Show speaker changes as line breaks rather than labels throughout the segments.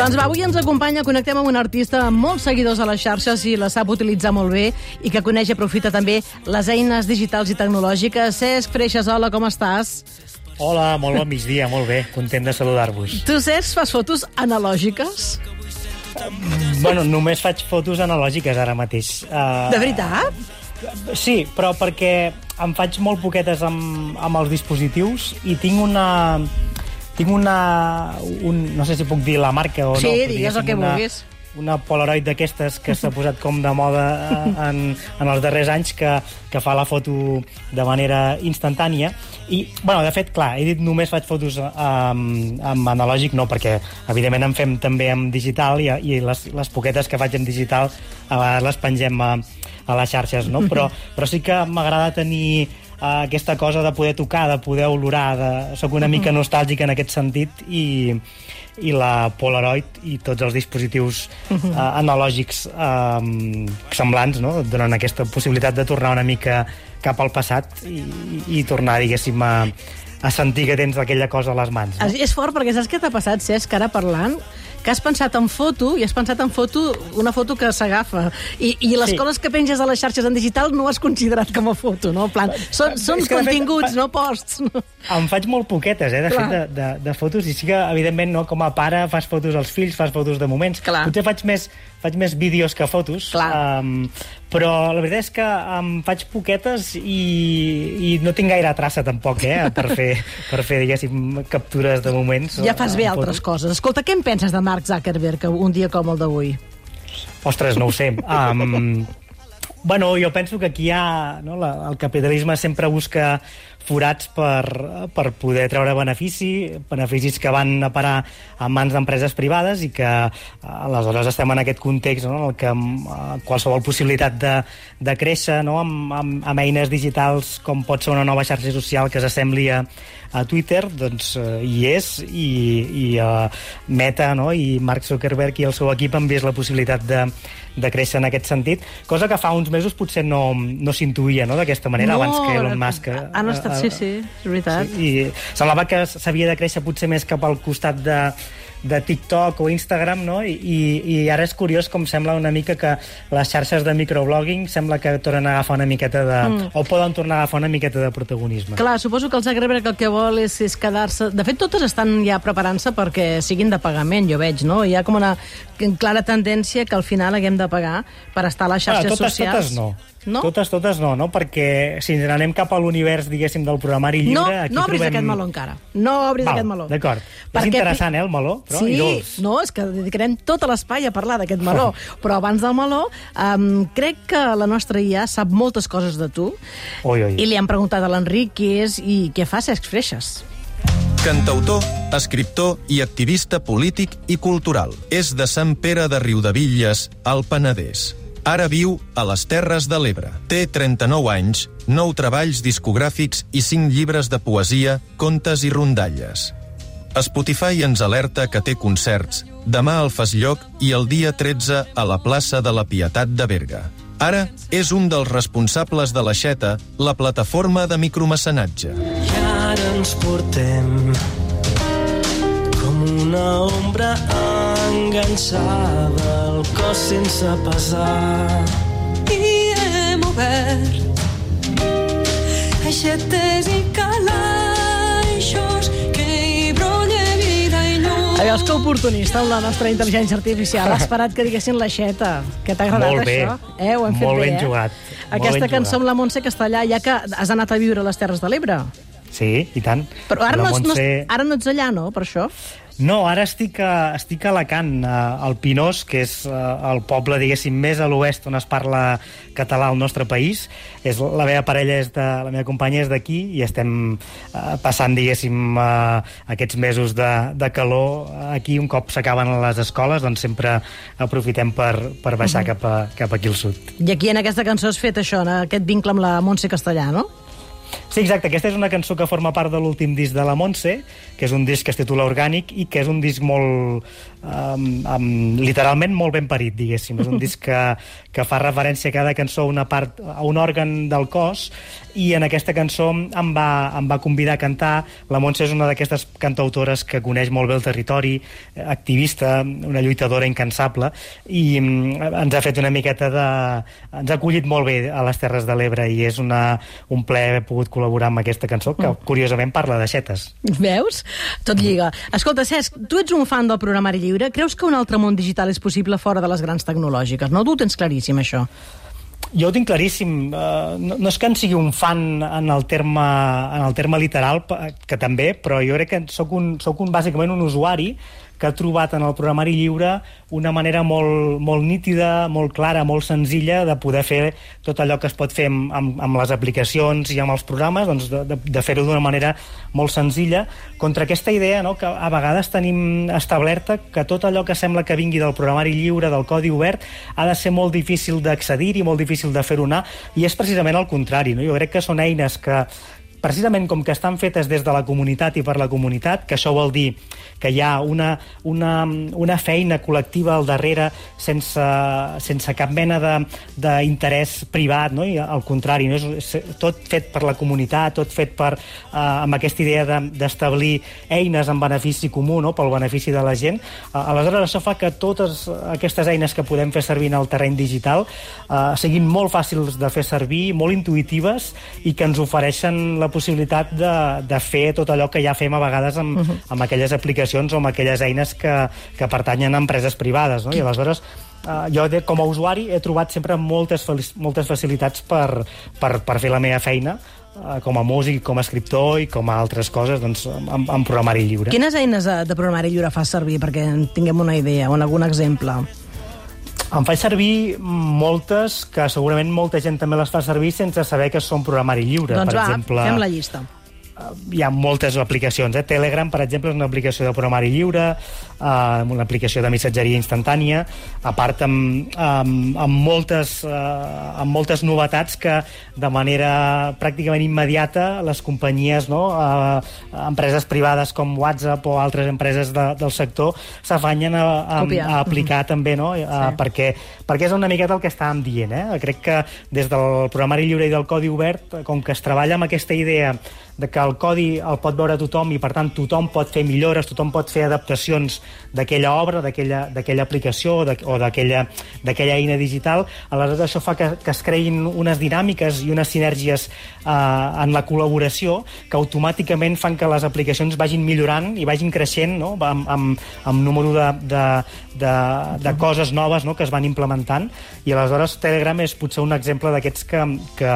Doncs va, avui ens acompanya, connectem amb un artista amb molts seguidors a les xarxes i la sap utilitzar molt bé i que coneix i aprofita també les eines digitals i tecnològiques. Cesc Freixas, hola, com estàs?
Hola, molt bon migdia, molt bé, content de saludar-vos.
Tu, Cesc, fas fotos analògiques?
Bueno, només faig fotos analògiques ara mateix. Uh,
De veritat?
Sí, però perquè em faig molt poquetes amb, amb els dispositius i tinc una... Tinc una... Un, no sé si puc dir la marca o
Sí,
no. però
digues el que
una,
vulguis.
Una Polaroid d'aquestes que s'ha posat com de moda en, en els darrers anys que, que fa la foto de manera instantània. I, bueno, de fet, clar, he dit només faig fotos amb, amb analògic, no, perquè evidentment en fem també amb digital i, i les, les poquetes que faig en digital a vegades les pengem a, a les xarxes, no? Però, però sí que m'agrada tenir uh, aquesta cosa de poder tocar, de poder olorar, de... soc una mica nostàlgic en aquest sentit i, i la Polaroid i tots els dispositius uh, analògics um, semblants no? donen aquesta possibilitat de tornar una mica cap al passat i, i tornar, diguéssim, a, a sentir que tens aquella cosa a les mans. No?
És, fort, perquè saps què t'ha passat, Cesc, ara parlant? que has pensat en foto i has pensat en foto, una foto que s'agafa. I, I les
Sí.
coses que penges a les xarxes en digital no has considerat com a foto, no? En plan, són, són
És fet,
continguts,
fa-
no posts. No?
Em faig molt poquetes, eh, de
Clar.
fet, de, de, de fotos, i sí que, evidentment, no, com a pare fas fotos als fills, fas fotos de moments.
Clar.
Potser faig més, faig més vídeos que fotos,
Clar.
Um, però la veritat és que em faig poquetes i, i no tinc gaire traça, tampoc, eh, per fer, per fer diguéssim, captures de moments.
Ja fas bé altres
fotos.
coses. Escolta, què en penses de Mark Zuckerberg un dia com el d'avui?
Ostres, no ho sé. Um, bueno, jo penso que aquí hi ha... No, la, el capitalisme sempre busca forats per, per poder treure benefici, beneficis que van a parar a mans d'empreses privades i que eh, aleshores estem en aquest context no, en el que eh, qualsevol possibilitat de, de créixer no, amb, amb, amb eines digitals com pot ser una nova xarxa social que s'assembli a, a Twitter, doncs eh, hi és i, i uh, Meta no, i Mark Zuckerberg i el seu equip han vist la possibilitat de, de créixer en aquest sentit, cosa que fa uns mesos potser no, no s'intuïa no, d'aquesta manera, abans que Elon Musk...
Han estat, sí, sí, és veritat.
Sí, I semblava que s'havia de créixer potser més cap al costat de, de TikTok o Instagram, no? I, i, ara és curiós com sembla una mica que les xarxes de microblogging sembla que tornen a agafar una miqueta de... Mm. o poden tornar a agafar una miqueta de protagonisme.
Clar, suposo que el Zuckerberg el que vol és, és quedar-se... De fet, totes estan ja preparant-se perquè siguin de pagament, jo veig, no? Hi ha com una clara tendència que al final haguem de pagar per estar a les
Ah,
xarxes
totes,
socials.
totes no.
No?
Totes, totes no, no? Perquè si ens n'anem cap a l'univers, diguéssim, del programari
No,
lliure... aquí
no obris
trobem...
aquest meló encara. No obris
Val,
aquest meló.
d'acord. És interessant, eh, el meló, però,
sí,
i dolç.
no, és que dedicarem tot l'espai a parlar d'aquest meló. Però abans del meló, um, crec que la nostra IA sap moltes coses de tu.
Oi, oi.
I li han preguntat a l'Enric qui és i què fa Cesc Freixes.
Cantautor, escriptor i activista polític i cultural. És de Sant Pere de Riudevilles, al Penedès. Ara viu a les Terres de l'Ebre. Té 39 anys, 9 treballs discogràfics i 5 llibres de poesia, contes i rondalles. Spotify ens alerta que té concerts demà al Faslloc i el dia 13 a la plaça de la Pietat de Berga. Ara és un dels responsables de l'Aixeta, la plataforma de micromecenatge.
I ara ens portem com una ombra enganxada al cos sense pesar.
i hem obert aixetes i calaixos que hi brolla vida i llum.
Veus que oportunista amb la nostra intel·ligència artificial. Ha esperat que diguessin l'aixeta. Que t'ha agradat
Molt bé.
això? Eh, ho hem fet
Molt
bé,
ben
eh?
jugat. Molt
Aquesta
ben
cançó amb la Montse Castellà, ja que has anat a viure a les Terres de l'Ebre.
Sí, i tant.
Però ara
La
no, no,
Montse-
ara no ets allà, no, per això?
No, ara estic a, estic a Alacant, al Pinós, que és eh, el poble, diguéssim, més a l'oest on es parla català al nostre país. És, la meva parella és de, la meva companya és d'aquí i estem eh, passant, diguéssim, eh, aquests mesos de, de calor aquí. Un cop s'acaben les escoles, doncs sempre aprofitem per, per baixar cap, a, cap aquí al sud.
I aquí en aquesta cançó has fet això, no? aquest vincle amb la Montse Castellà, no?
Sí, exacte. Aquesta és una cançó que forma part de l'últim disc de la Montse, que és un disc que es titula Orgànic i que és un disc molt... Um, um, literalment molt ben parit, diguéssim. És un disc que, que fa referència a cada cançó a una part, a un òrgan del cos i en aquesta cançó em va, em va convidar a cantar. La Montse és una d'aquestes cantautores que coneix molt bé el territori, activista, una lluitadora incansable, i mm, ens ha fet una miqueta de... ens ha acollit molt bé a les Terres de l'Ebre i és una, un ple haver pogut col·laborar amb aquesta cançó que, curiosament, parla de xetes.
Veus? Tot lliga. Escolta, Cesc, tu ets un fan del programari lliure. Creus que un altre món digital és possible fora de les grans tecnològiques? No? Tu ho tens claríssim, això.
Jo ho tinc claríssim. Uh, no, no és que en sigui un fan en el terme, en el terme literal, que també, però jo crec que sóc, un, sóc un, bàsicament un usuari que ha trobat en el programari lliure una manera molt, molt nítida, molt clara, molt senzilla de poder fer tot allò que es pot fer amb, amb, amb les aplicacions i amb els programes, doncs de, de, de fer-ho d'una manera molt senzilla, contra aquesta idea no, que a vegades tenim establerta que tot allò que sembla que vingui del programari lliure, del codi obert, ha de ser molt difícil d'accedir i molt difícil de fer-ho anar, i és precisament el contrari. No? Jo crec que són eines que precisament com que estan fetes des de la comunitat i per la comunitat, que això vol dir que hi ha una, una, una feina col·lectiva al darrere sense, sense cap mena de- d'interès privat, no? I al contrari, no? és, tot fet per la comunitat, tot fet per, eh, amb aquesta idea de- d'establir eines en benefici comú, no? pel benefici de la gent. Eh, aleshores, això fa que totes aquestes eines que podem fer servir en el terreny digital eh, siguin molt fàcils de fer servir, molt intuïtives i que ens ofereixen la possibilitat de, de fer tot allò que ja fem a vegades amb, uh -huh. amb aquelles aplicacions o amb aquelles eines que, que pertanyen a empreses privades. No? I aleshores Uh, jo, de, com a usuari, he trobat sempre moltes, moltes facilitats per, per, per fer la meva feina uh, com a músic, com a escriptor i com a altres coses doncs, en, en programari lliure.
Quines eines de, de programari lliure fas servir perquè en tinguem una idea o en algun exemple?
Em faig servir moltes que segurament molta gent també les fa servir sense saber que són programari lliure.
doncs
per
va,
exemple,
fem la llista.
Hi ha moltes aplicacions. Eh? Telegram, per exemple, és una aplicació de programari lliure, eh, una aplicació de missatgeria instantània, a part amb, amb, amb, moltes, eh, amb moltes novetats que de manera pràcticament immediata les companyies, no? eh, empreses privades com WhatsApp o altres empreses de, del sector s'afanyen a, a,
Copiar.
a aplicar també, no? Sí. perquè, perquè és una miqueta el que estàvem dient. Eh? Crec que des del programari lliure i del codi obert, com que es treballa amb aquesta idea de que el codi el pot veure tothom i, per tant, tothom pot fer millores, tothom pot fer adaptacions d'aquella obra, d'aquella aplicació o d'aquella eina digital, aleshores això fa que, que es creïn unes dinàmiques i unes sinergies eh, en la col·laboració que automàticament fan que les aplicacions vagin millorant i vagin creixent no? amb, amb, amb número de, de, de, de coses noves no? que es van implementant i aleshores Telegram és potser un exemple d'aquests que, que,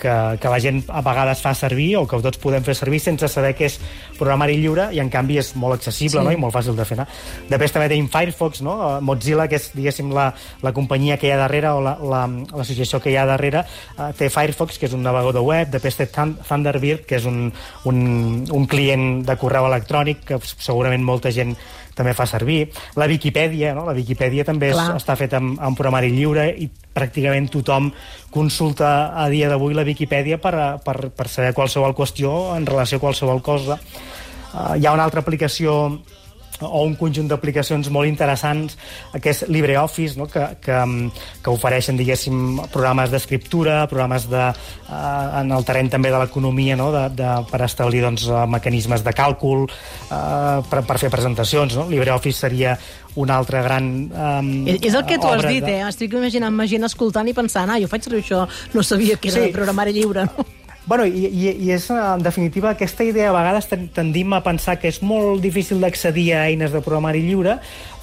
que, que la gent a vegades fa servir o que tots podem fer servir sense saber que és programari lliure i en canvi és molt accessible
Sí.
no? i molt fàcil de fer anar. Després també tenim Firefox, no? Eh, Mozilla, que és diguéssim la, la companyia que hi ha darrere o la- la- l'associació la, que hi ha darrere, eh, té Firefox, que és un navegador web, després té Thun- Thunderbird, que és un, un, un client de correu electrònic que segurament molta gent també fa servir. La Viquipèdia, no? La Viquipèdia també és,
Clar.
està feta amb, amb programari lliure i pràcticament tothom consulta a dia d'avui la Viquipèdia per, per, per saber qualsevol qüestió en relació a qualsevol cosa. Uh, hi ha una altra aplicació o un conjunt d'aplicacions molt interessants eh, que és LibreOffice no? que, que, mm, que ofereixen diguéssim programes d'escriptura programes de, uh, en el terreny també de l'economia no? de, de, per establir doncs, eh, mecanismes de càlcul uh, per, per fer presentacions no? LibreOffice seria una altra gran um,
És, és el que tu has dit,
de...
eh? Estic imaginant, gent escoltant i pensant, ah, jo faig servir això, no sabia que era
Sí.
programari lliure. No?
Bueno, i, i, i és, en definitiva, aquesta idea a vegades ten- tendim a pensar que és molt difícil d'accedir a eines de programari lliure,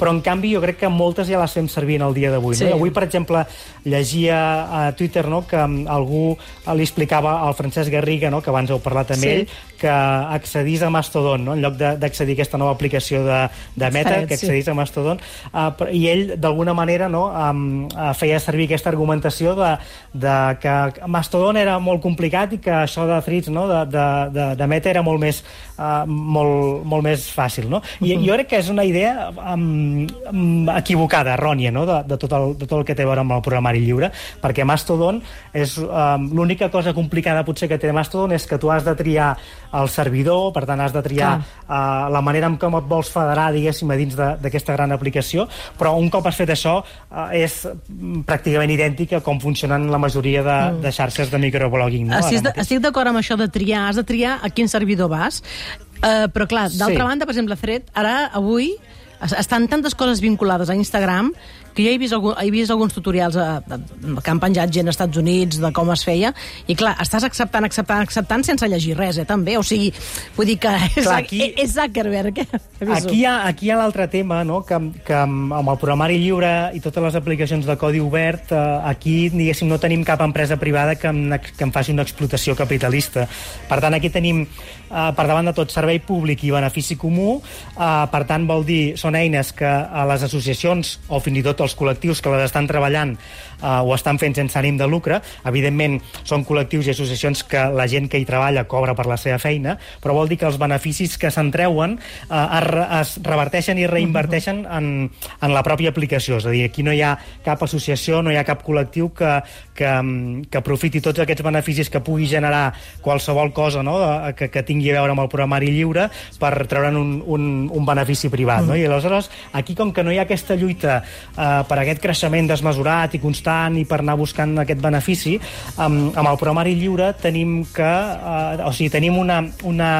però en canvi jo crec que moltes ja les fem servir en el dia d'avui.
Sí.
No? Avui, per exemple, llegia a Twitter no, que mm, algú li explicava al Francesc Garriga, no, que abans heu parlat amb
Sí.
ell, que accedís a Mastodon, no? en lloc de- d'accedir a aquesta nova aplicació de, de Meta,
Threads,
que
sí.
accedís a Mastodon, uh, i ell, d'alguna manera, no, um, feia servir aquesta argumentació de, de que Mastodon era molt complicat i que que això de Threads, no? de, de, de, de Meta, era molt més, uh, molt, molt més fàcil. No? I jo crec que és una idea um, um, equivocada, errònia, no? de, de, tot el, de tot el que té a veure amb el programari lliure, perquè Mastodon és um, l'única cosa complicada potser que té Mastodon és que tu has de triar el servidor, per tant has de triar uh, la manera en com et vols federar, diguéssim, a dins de- d'aquesta gran aplicació, però un cop has fet això uh, és mm, pràcticament idèntic a com funcionen la majoria de, de xarxes de microblogging. No?
Estic,
Ara
de-
mateix.
Estic d'acord amb això de triar, has de triar a quin servidor vas, uh, però clar, d'altra
Sí.
banda, per exemple, Thread, ara, avui, es- estan tantes coses vinculades a Instagram que jo he vist, algun, he vist alguns tutorials eh, de- que han penjat gent als Estats Units de com es feia, i clar, estàs acceptant, acceptant, acceptant sense llegir res, eh, també, o sigui, vull dir que és,
Clar, aquí-
és Zuckerberg, eh?
Aquí hi ha, aquí hi ha l'altre tema, no? que, que amb, amb el programari lliure i totes les aplicacions de codi obert, eh, aquí, diguéssim, no tenim cap empresa privada que que em faci una explotació capitalista. Per tant, aquí tenim, eh, per davant de tot, servei públic i benefici comú. Eh, per tant, vol dir, són eines que a les associacions o fins i tot els col·lectius que les estan treballant eh, ho estan fent sense ànim de lucre. Evidentment, són col·lectius i associacions que la gent que hi treballa cobra per la seva feina, però vol dir que els beneficis que se'n treuen eh, es, es reverteixen i reinverteixen en, en la pròpia aplicació. És a dir, aquí no hi ha cap associació, no hi ha cap col·lectiu que, que, mm, que aprofiti tots aquests beneficis que pugui generar qualsevol cosa no? de- que, que tingui a veure amb el programari lliure per treure'n un, un, un benefici privat. No? I aleshores, aquí com que no hi ha aquesta lluita eh, per aquest creixement desmesurat i constant i per anar buscant aquest benefici, amb, amb el programari lliure tenim que, eh, o sigui, tenim una, una,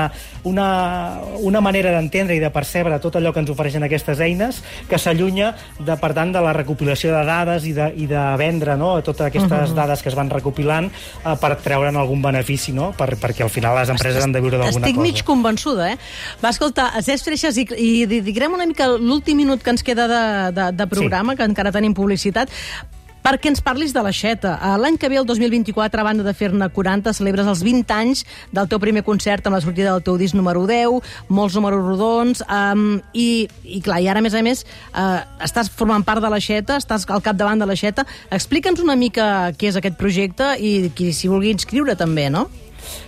una, una manera d'entendre i de percebre tot allò que ens ofereixen aquestes eines que s'allunya, de, per tant, de la recopilació de dades i de, i de vendre no? totes aquestes dades que es van recopilant eh, per treure'n algun benefici, no? per, perquè al final les empreses han de viure d'alguna
Estic
cosa.
mig convençuda, eh? Va, escolta, Cesc Freixas, i, i dedicarem una mica l'últim minut que ens queda de, de, de programa, sí. que encara tenim publicitat, perquè ens parlis de l'aixeta. Eh, L'any que ve, el 2024, a banda de fer-ne 40, celebres els 20 anys del teu primer concert amb la sortida del teu disc número 10, molts números rodons, um, i, i clar, i ara, a més a més, uh, estàs formant part de l'aixeta, estàs al capdavant de l'aixeta. Explica'ns una mica què és aquest projecte i qui s'hi vulgui inscriure també, no?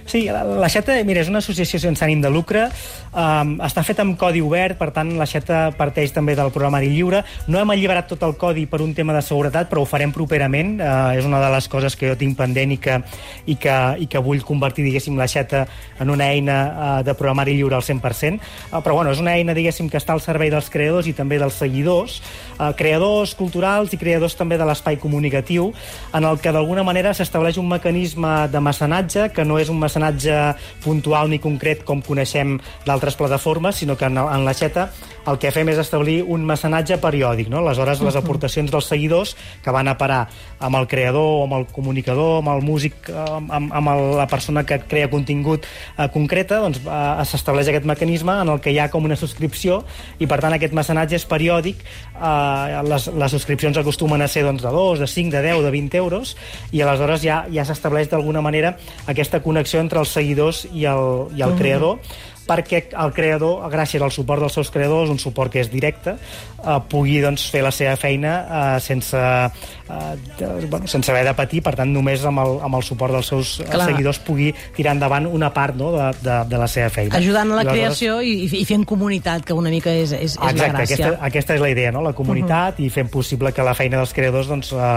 Sí, la- l'Aixeta, mira, és una associació sense ànim de lucre, um, està feta amb codi obert, per tant, l'Aixeta parteix també del programari lliure. No hem alliberat tot el codi per un tema de seguretat, però ho farem properament. Uh, és una de les coses que jo tinc pendent i que, i que, i que vull convertir, diguéssim, l'Aixeta en una eina uh, de programari lliure al 100%. Uh, però, bueno, és una eina, diguéssim, que està al servei dels creadors i també dels seguidors, uh, creadors culturals i creadors també de l'espai comunicatiu, en el que d'alguna manera s'estableix un mecanisme de mecenatge que no és un mecenatge puntual ni concret com coneixem d'altres plataformes, sinó que en, en l'aixeta el que fem és establir un mecenatge periòdic. No? Aleshores, les aportacions dels seguidors que van a parar amb el creador, amb el comunicador, amb el músic, eh, amb, amb la persona que crea contingut eh, concreta, doncs eh, s'estableix aquest mecanisme en el que hi ha com una subscripció i, per tant, aquest mecenatge és periòdic. Eh, les, les subscripcions acostumen a ser doncs, de 2, de 5, de 10, de 20 euros i aleshores ja, ja s'estableix d'alguna manera aquesta connexió entre els seguidors i el, i el creador perquè el creador, gràcies al suport dels seus creadors, un suport que és directe, eh, pugui doncs, fer la seva feina eh, sense, eh, de, bueno, sense haver de patir, per tant, només amb el, amb el suport dels seus eh,
Clar.
seguidors pugui tirar endavant una part no, de, de, de la seva feina.
Ajudant a la
I
creació i, i fent comunitat, que una mica és, és, és la
Exacte,
gràcia.
aquesta, aquesta és la idea, no? la comunitat, i fent possible que la feina dels creadors doncs, eh,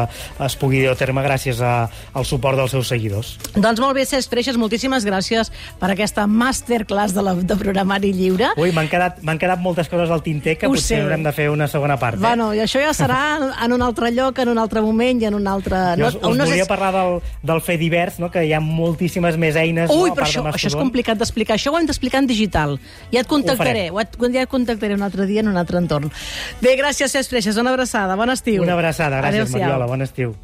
es pugui dur a terme gràcies a, al suport dels seus seguidors.
Doncs molt bé, Cesc Freixas, moltíssimes gràcies per aquesta masterclass de, la, de programari lliure.
Ui, m'han quedat, quedat moltes coses al tinter que
Ho
potser
sé.
haurem de fer una segona part.
Bueno, i això ja serà en un altre lloc, en un altre moment i en un altre...
Jo us, us
no
volia
sé-
parlar del, del fer divers, no? que hi ha moltíssimes més eines
Ui,
no?
però això, això és complicat d'explicar. Això ho hem d'explicar en digital. Ja et contactaré,
Ho
ho et, ja et contactaré un altre dia en un altre entorn. Bé, gràcies, Cesc Freixas. Una abraçada. Bon estiu.
Una abraçada, gràcies,
Adéu-siau.
Mariola, bon estiu.